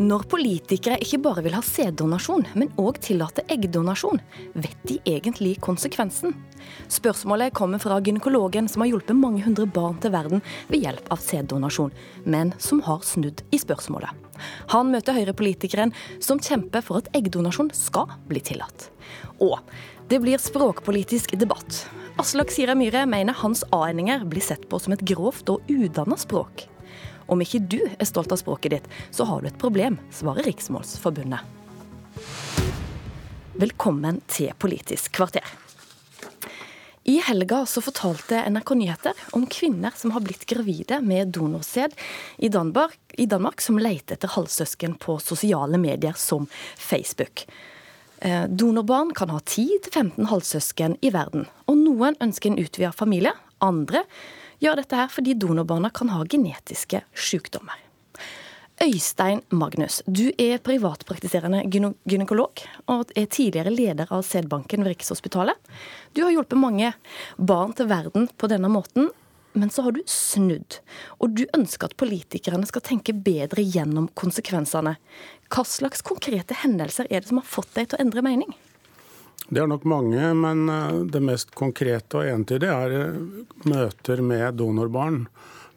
Når politikere ikke bare vil ha sæddonasjon, men òg tillate eggdonasjon, vet de egentlig konsekvensen? Spørsmålet kommer fra gynekologen som har hjulpet mange hundre barn til verden ved hjelp av sæddonasjon, men som har snudd i spørsmålet. Han møter høyrepolitikeren som kjemper for at eggdonasjon skal bli tillatt. Og det blir språkpolitisk debatt. Aslak Sira Myhre mener hans a-endinger blir sett på som et grovt og udanna språk. Om ikke du er stolt av språket ditt, så har du et problem, svarer Riksmålsforbundet. Velkommen til Politisk kvarter. I helga så fortalte NRK Nyheter om kvinner som har blitt gravide med donorsæd i Danmark, i Danmark, som leter etter halvsøsken på sosiale medier som Facebook. Eh, donorbarn kan ha 10-15 halvsøsken i verden, og noen ønsker en utvida familie. Andre gjør dette her fordi donorbarna kan ha genetiske sykdommer. Øystein Magnus, du er privatpraktiserende gynekolog og er tidligere leder av sædbanken ved Rikshospitalet. Du har hjulpet mange barn til verden på denne måten, men så har du snudd. Og du ønsker at politikerne skal tenke bedre gjennom konsekvensene. Hva slags konkrete hendelser er det som har fått deg til å endre mening? Det er nok mange, men eh, det mest konkrete og entydige er eh, møter med donorbarn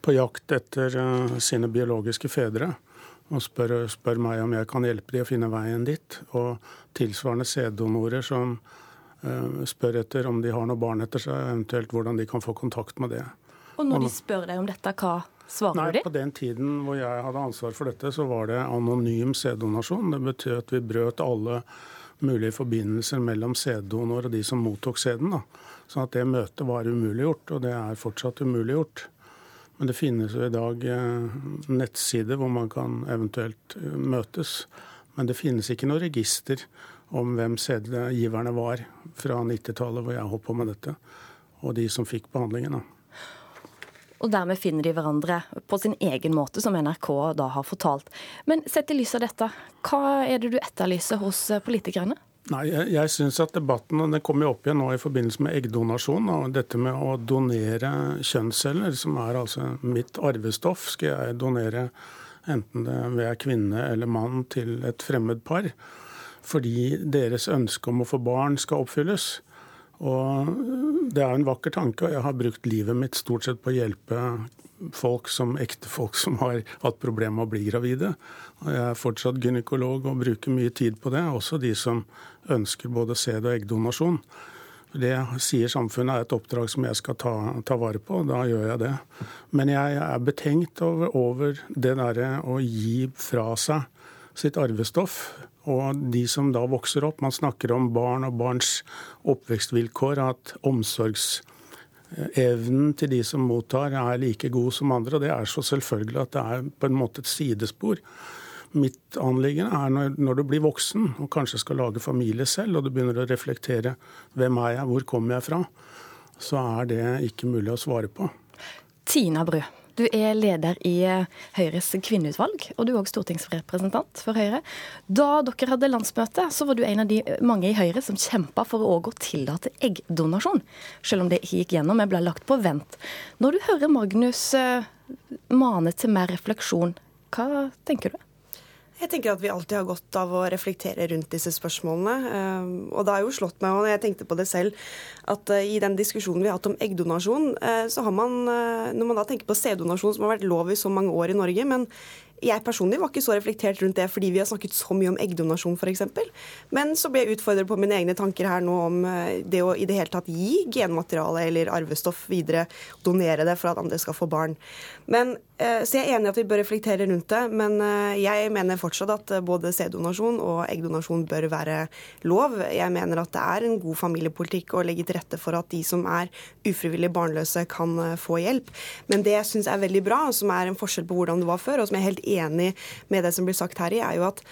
på jakt etter eh, sine biologiske fedre. Og spør, spør meg om jeg kan hjelpe dem å finne veien dit. Og tilsvarende sæddonorer som spør etter om de har noe barn etter seg, eventuelt hvordan de kan få kontakt med det. Og når de spør deg om dette, hva svarer Nei, de? På den tiden hvor jeg hadde ansvar for dette, så var det anonym sæddonasjon. Det betød at vi brøt alle mulige forbindelser mellom sæddonor og de som mottok sæden. Sånn at det møtet var umuliggjort, og det er fortsatt umuliggjort. Men det finnes jo i dag eh, nettsider hvor man kan eventuelt eh, møtes. Men det finnes ikke noe register om hvem sædgiverne var fra 90-tallet, hvor jeg holdt på med dette, og de som fikk behandlingen. da. Og dermed finner de hverandre på sin egen måte, som NRK da har fortalt. Men sett i lys av dette, hva er det du etterlyser hos eh, politikerne? Nei, Jeg, jeg syns at debatten og den kommer jo opp igjen nå i forbindelse med eggdonasjon. og Dette med å donere kjønnsceller, som er altså mitt arvestoff, skal jeg donere enten det er kvinne eller mann til et fremmed par. Fordi deres ønske om å få barn skal oppfylles. Og Det er en vakker tanke, og jeg har brukt livet mitt stort sett på å hjelpe folk som ektefolk som har hatt problemer med å bli gravide. Og Jeg er fortsatt gynekolog og bruker mye tid på det, også de som ønsker både sæd- og eggdonasjon. Det sier samfunnet er et oppdrag som jeg skal ta, ta vare på, og da gjør jeg det. Men jeg er betenkt over, over det derre å gi fra seg sitt arvestoff og de som da vokser opp. Man snakker om barn og barns oppvekstvilkår, at omsorgsevnen til de som mottar, er like god som andre. Og det er så selvfølgelig at det er på en måte et sidespor. Mitt anliggende er når, når, du blir voksen og kanskje skal lage familie selv, og du begynner å reflektere hvem er jeg, hvor kommer jeg fra, så er det ikke mulig å svare på. Tina Bru, du er leder i eh, Høyres kvinneutvalg, og du er òg stortingsrepresentant for Høyre. Da dere hadde landsmøte, så var du en av de eh, mange i Høyre som kjempa for å tillate eggdonasjon, selv om det ikke gikk gjennom, jeg ble lagt på vent. Når du hører Magnus eh, mane til mer refleksjon, hva tenker du? Jeg tenker at vi alltid har godt av å reflektere rundt disse spørsmålene. Og det har jo slått meg, og jeg tenkte på det selv, at i den diskusjonen vi har hatt om eggdonasjon, så har man, når man da tenker på sæddonasjon, som har vært lov i så mange år i Norge, men jeg personlig var ikke så reflektert rundt det fordi vi har snakket så mye om eggdonasjon f.eks. Men så ble jeg utfordret på mine egne tanker her nå om eh, det å i det hele tatt gi genmateriale eller arvestoff videre, donere det for at andre skal få barn. Men, eh, så jeg er enig i at vi bør reflektere rundt det, men eh, jeg mener fortsatt at både sæddonasjon og eggdonasjon bør være lov. Jeg mener at det er en god familiepolitikk å legge til rette for at de som er ufrivillig barnløse, kan få hjelp. Men det jeg syns er veldig bra, som er en forskjell på hvordan det var før, og som jeg er helt enig med det som blir sagt her i, er jo at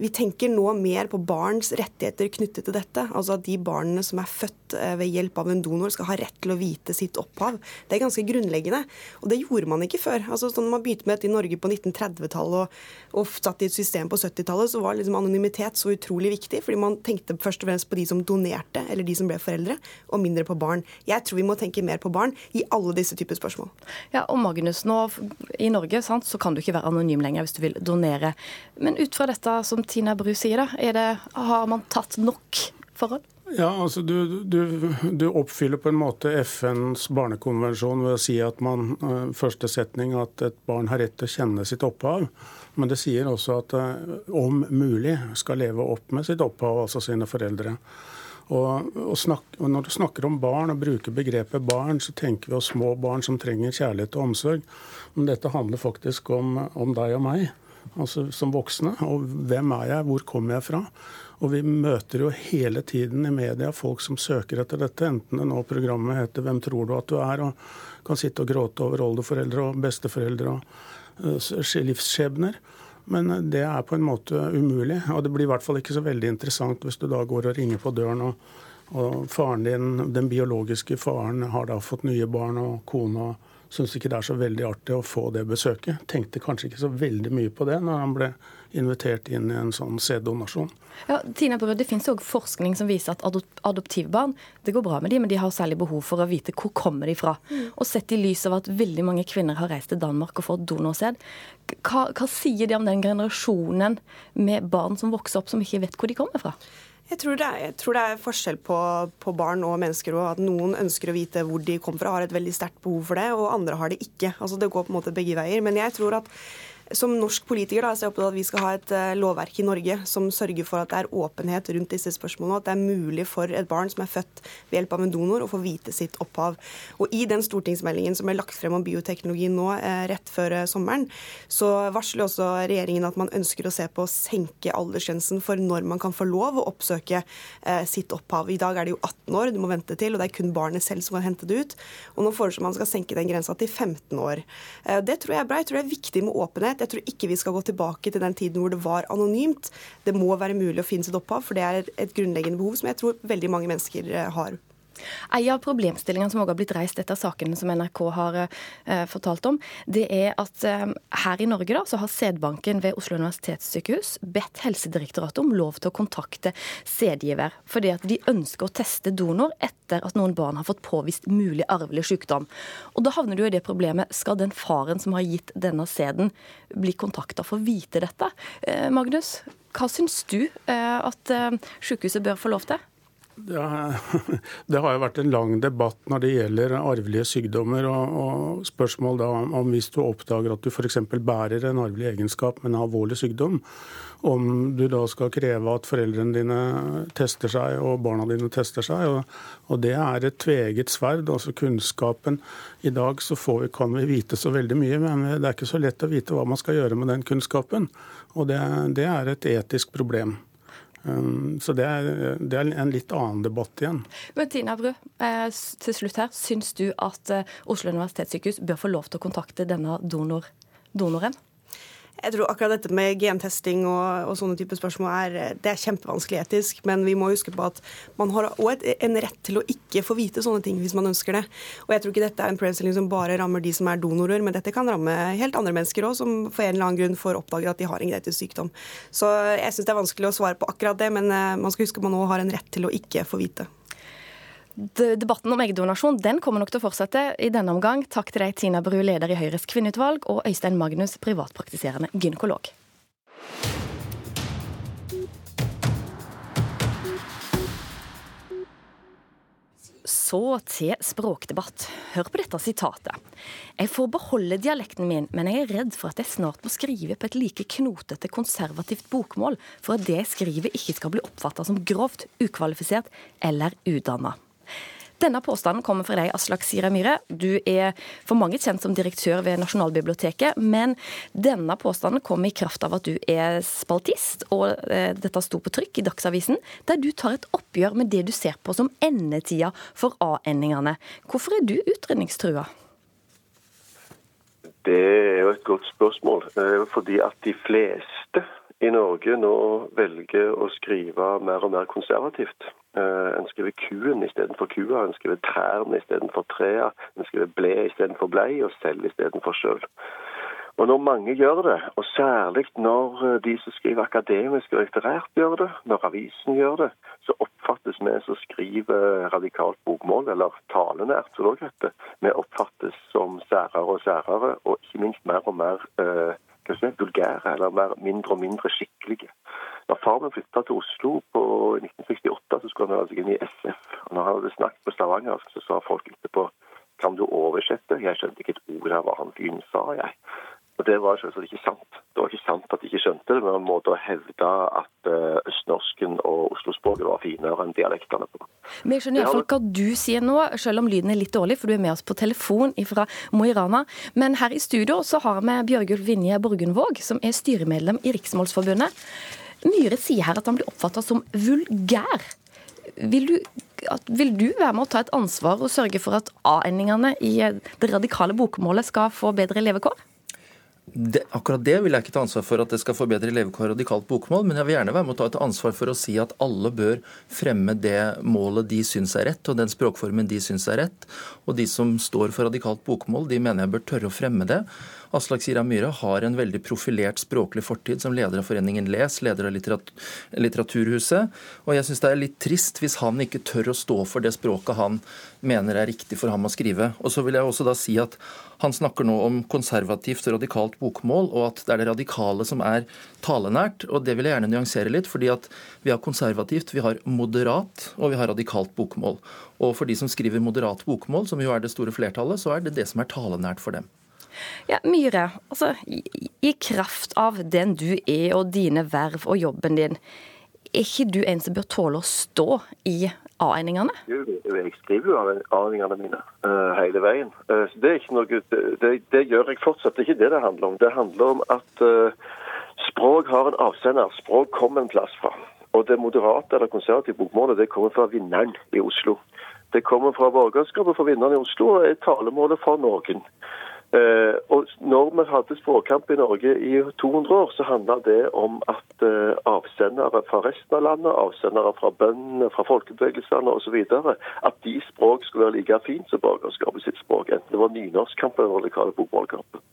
vi tenker nå mer på barns rettigheter knyttet til dette. Altså at de barna som er født eh, ved hjelp av en donor, skal ha rett til å vite sitt opphav. Det er ganske grunnleggende. Og det gjorde man ikke før. Altså, sånn man begynte med dette i Norge på 1930-tallet og, og, satt i et system på 70-tallet, så var liksom anonymitet så utrolig viktig. Fordi man tenkte først og fremst på de som donerte, eller de som ble foreldre, og mindre på barn. Jeg tror vi må tenke mer på barn i alle disse typer spørsmål. Ja, og Magnus, nå i Norge sant, så kan du ikke være anonym lenger hvis du vil donere. Men ut fra dette som Tina Bru sier, da, det, har man tatt nok forhold? Ja, altså du, du, du, oppfyller på en måte FNs barnekonvensjon ved å si at man uh, første setning at et barn har rett til å kjenne sitt opphav. Men det sier også at uh, om mulig skal leve opp med sitt opphav, altså sine foreldre. Og, og, snak, og, Når du snakker om barn og bruker begrepet barn, så tenker vi oss små barn som trenger kjærlighet og omsorg. Men dette handler faktisk om, om deg og meg, altså som voksne. Og hvem er jeg, hvor kommer jeg fra? Og vi møter jo hele tiden i media folk som søker etter dette, enten det nå programmet heter 'Hvem tror du at du er?' og kan sitte og gråte over oldeforeldre og besteforeldre og uh, livsskjebner. Men eh, det er på en måte umulig. Og det blir i hvert fall ikke så veldig interessant hvis du da går og ringer på døren, og, og faren din, den biologiske faren, har da fått nye barn og kone. og Syns ikke det er så veldig artig å få det besøket. Tenkte kanskje ikke så veldig mye på det når han ble invitert inn i en sånn sæddonasjon. Ja, Tina Brød, Det finnes også forskning som viser at adoptivbarn det går bra med dem, men de har særlig behov for å vite hvor kommer de fra. Mm. Og Sett i lys av at veldig mange kvinner har reist til Danmark og fått donorsæd, hva, hva sier de om den generasjonen med barn som vokser opp som ikke vet hvor de kommer fra? Jeg tror, er, jeg tror, det er, forskjell på, på barn og mennesker. Og at noen ønsker å vite hvor de kommer fra, har et veldig sterkt behov for det, og andre har det ikke. Altså Det går på en måte begge veier. Men jeg tror at som norsk politiker da, så er jeg opptatt av at vi skal ha et uh, lovverk i Norge som sørger for at det er åpenhet rundt disse spørsmålene, og at det er mulig for et barn som er født ved hjelp av en donor, å få vite sitt opphav. Og I den stortingsmeldingen som er lagt frem om bioteknologi nå uh, rett før uh, sommeren, så varsler også regjeringen at man ønsker å se på å senke aldersgrensen for når man kan få lov å oppsøke sitt opphav. I dag er det jo 18 år du må vente til, og det er kun barnet selv som kan hente det ut. Og Nå foreslår man skal senke den grensa til 15 år. Det tror jeg er bra. Jeg tror det er viktig med åpenhet. Jeg tror ikke vi skal gå tilbake til den tiden hvor det var anonymt. Det må være mulig å finne sitt opphav, for det er et grunnleggende behov som jeg tror veldig mange mennesker eh, har. En av problemstillingene som også har blitt reist etter sakene som NRK har eh, fortalt om, det er at eh, her i Norge da, så har sædbanken ved Oslo universitetssykehus bedt Helsedirektoratet om lov til å kontakte sædgiver, fordi at de ønsker å teste donor etter at noen barn har fått påvist mulig arvelig sykdom. Og Da havner du i det problemet, skal den faren som har gitt denne sæden, bli kontakta for å vite dette? Eh, Magnus, hva syns du eh, at eh, sykehuset bør få lov til? Ja, det har jo vært en lang debatt når det gjelder arvelige sykdommer. Og, og spørsmål da om hvis du oppdager at du f.eks. bærer en arvelig egenskap, med en alvorlig sykdom, om du da skal kreve at foreldrene dine tester seg og barna dine tester seg. Og, og det er et tveget sverd. altså kunnskapen. I dag så vi, kan vi vite så veldig mye, men det er ikke så lett å vite hva man skal gjøre med den kunnskapen. Og det, det er et etisk problem. Um, så det er, det er, en litt annen debatt igjen. Men Tina Bru, eh, til slutt her. Syns du at eh, Oslo universitetssykehus bør få lov til å kontakte denne donor, donoren? Jeg tror akkurat dette med gentesting og, og sånne type spørsmål er, det er kjempevanskelig etisk. Men vi må huske på at man har òg en rett til å ikke få vite sånne ting hvis man ønsker det. Og jeg tror ikke dette er en problemstilling som bare rammer de som er donorer, men dette kan ramme helt andre mennesker òg, som for en eller annen grunn får oppdaget at de har en genetisk sykdom. Så jeg syns det er vanskelig å svare på akkurat det, men eh, man skal huske at man òg har en rett til å ikke få vite. Debatten om eggdonasjon den kommer nok til å fortsette i denne omgang. Takk til deg, Tina Bru, leder i Høyres kvinneutvalg, og Øystein Magnus, privatpraktiserende gynekolog. Så til språkdebatt. Hør på dette sitatet. Jeg får beholde dialekten min, men jeg er redd for at jeg snart må skrive på et like knotete, konservativt bokmål for at det jeg skriver ikke skal bli oppfatta som grovt, ukvalifisert eller udanna. Denne påstanden kommer fra deg, Aslak Sira Myhre. Du er for mange kjent som direktør ved Nasjonalbiblioteket, men denne påstanden kom i kraft av at du er spaltist, og eh, dette sto på trykk i Dagsavisen, der du tar et oppgjør med det du ser på som endetida for A-endingene. Hvorfor er du utrydningstrua? Det er jo et godt spørsmål. Eh, fordi at de fleste i Norge nå velger å skrive mer og mer konservativt. Eh, en skriver kuen istedenfor kua, en skriver trærne istedenfor trea, en skriver ble istedenfor blei, og selv istedenfor sjøl. Og når mange gjør det, og særlig når eh, de som skriver akademisk og litterært gjør det, når avisen gjør det, så oppfattes vi som skriver radikalt bokmål, eller talenært, som det også heter, vi oppfattes som særere og særere, og ikke minst mer og mer eh, vulgære, eller være mindre og mindre skikkelige. Når far min flytta til Oslo på 1968, så skulle han altså inn i SF. Og når han hadde snakket på stavangersk, så sa folk etterpå kan du oversette? Jeg skjønte ikke et ord av hva han fyren sa, jeg. Og Det var selvsagt ikke sant. Det var ikke sant at de ikke skjønte det, men en måte å hevde at eh, østnorsken og oslospråket var finere enn dialektene på. Men jeg skjønner iallfall hva du sier nå, selv om lyden er litt dårlig, for du er med oss på telefon fra Mo i Rana. Men her i studio så har vi Bjørgulf Vinje Borgundvåg, som er styremedlem i Riksmålsforbundet. Myhre sier her at han blir oppfatta som vulgær. Vil du, vil du, være med å ta et ansvar og sørge for at A-endingene i det radikale bokmålet skal få bedre levekår? Det, akkurat det vil jeg ikke ta ansvar for at det skal forbedre levekår radikalt bokmål, men jeg vil gjerne være med å ta et ansvar for å si at alle bør fremme det målet de syns er rett, og den språkformen de syns er rett. Og de som står for radikalt bokmål, de mener jeg bør tørre å fremme det. Aslak Sira Myhre har en veldig profilert språklig fortid som leder av foreningen Les, leder av Litteraturhuset. Og jeg syns det er litt trist hvis han ikke tør å stå for det språket han mener er riktig for ham å skrive. Og så vil jeg også da si at han snakker nå om konservativt og radikalt bokmål, og at det er det radikale som er talenært. Og det vil jeg gjerne nyansere litt, fordi at vi har konservativt, vi har moderat, og vi har radikalt bokmål. Og for de som skriver moderat bokmål, som jo er det store flertallet, så er det det som er talenært for dem. Ja, Myhre, altså, i kraft av den du er og dine verv og jobben din, er ikke du en som bør tåle å stå i A-endingene? Jeg skriver jo A-endingene mine uh, hele veien. Uh, det, noe, det, det, gjør jeg fortsatt. Det er ikke det det handler om. Det handler om at uh, språk har en avsender. Språk kommer en plass fra. Og det moderate eller konservative bokmålet det kommer fra vinneren i Oslo. Det kommer fra borgerskapet for vinneren i Oslo og er talemålet for noen. Eh, og når vi hadde språkkamp i Norge i 200 år, så handla det om at eh, avsendere fra resten av landet, avsendere fra bøndene, fra folkebevegelsene osv., at de språk skulle være like fint som borgerskapet sitt språk. Enten det var nynorskkampen eller lokale bokmålkampen.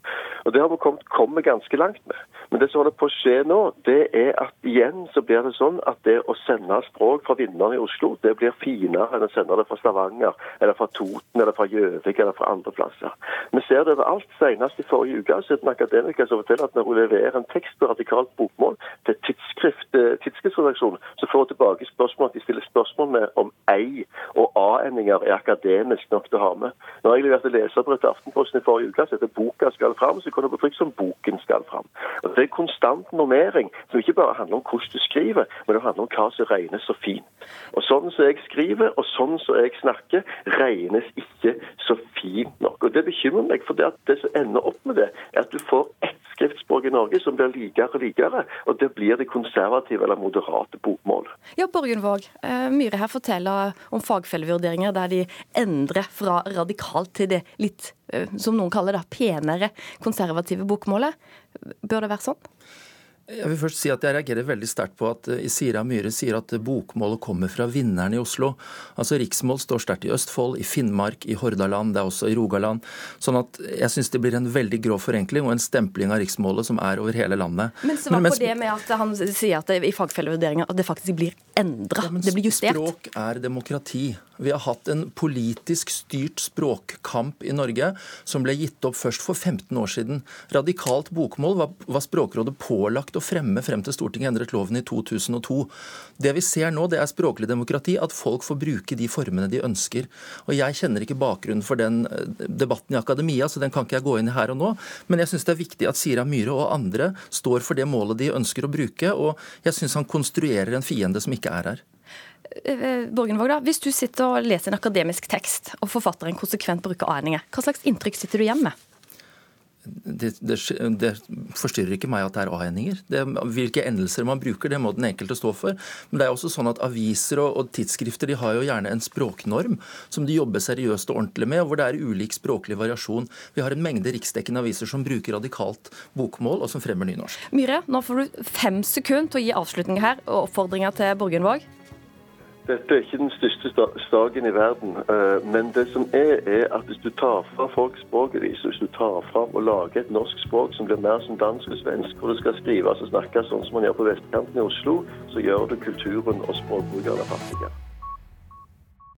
Og Det har vi kommet, kommet ganske langt med. Men det som holder på å skje nå, det er at igjen så blir det sånn at det å sende språk fra vinneren i Oslo, det blir finere enn å sende det fra Stavanger, eller fra Toten, eller fra Gjøvik, eller fra andre plasser. Vi ser det overalt. Senest i forrige uke så en akademiker som forteller at når hun leverer en tekst på radikalt bokmål til tidsskrift, eh, så får hun tilbake spørsmål at de stiller spørsmål med om ei og er akademisk nok til å ha med. Når jeg leverte leserbrev til Aftenposten i forrige uke, så heter boka skal fram, så kunne det på trykk som boken skal fram. Og Det er konstant normering som ikke bare handler om hvordan du skriver, men det handler om hva som regnes så fint. Og Sånn som jeg skriver og sånn som jeg snakker, regnes ikke så fint nok. Og Det bekymrer meg, for det, det som ender opp med det, er at du får skriftspråk i Norge som blir likere og likere, og det blir det konservative eller moderate bokmål. Ja, Borgen Våg, Myhre her forteller om fagfellevurderinger der de endrer fra radikalt til det litt, eh, som noen kaller det, penere konservative bokmålet. Bør det være sånn? Jeg vil først si at jeg reagerer veldig sterkt på at Isira Sira Myhre sier at bokmålet kommer fra vinneren i Oslo. Altså Riksmål står sterkt i Østfold, i Finnmark, i Hordaland, det er også i Rogaland. Sånn at jeg syns det blir en veldig grov forenkling og en stempling av riksmålet som er over hele landet. Men svar på det med at han sier at det, i fagfellevurderinga at det faktisk blir endra, ja, det blir justert? Språk er demokrati. Vi har hatt en politisk styrt språkkamp i Norge som ble gitt opp først for 15 år siden. Radikalt bokmål var, var Språkrådet pålagt å fremme frem til Stortinget endret loven i 2002. Det vi ser nå, det er språklig demokrati, at folk får bruke de formene de ønsker. Og Jeg kjenner ikke bakgrunnen for den eh, debatten i akademia, så den kan ikke jeg gå inn i her og nå. Men jeg syns det er viktig at Sira Myhre og andre står for det målet de ønsker å bruke, og jeg syns han konstruerer en fiende som ikke er her. Eh, Borgenvåg, da, Hvis du sitter og leser en akademisk tekst, og forfatteren konsekvent bruker a-endinger, hva slags inntrykk sitter du igjen med? Det, det, det, forstyrrer ikke meg at det er a-endinger. Hvilke endelser man bruker, det må den enkelte stå for. Men det er også sånn at aviser og, og, tidsskrifter de har jo gjerne en språknorm som de jobber seriøst og ordentlig med, hvor det er ulik språklig variasjon. Vi har en mengde riksdekkende aviser som bruker radikalt bokmål, og som fremmer nynorsk. Myhre, nå får du fem sekunder til å gi avslutning her og oppfordringer til Borgenvåg. Dette er ikke den største saken i verden. Eh, men det som er, er at hvis du tar fra folk språket deres, hvis du tar fra og lager et norsk språk som blir mer som dansk og svensk, hvor det skal skrives og snakkes sånn som man gjør på vestkanten i Oslo, så gjør du kulturen og språkbrukerne fattige.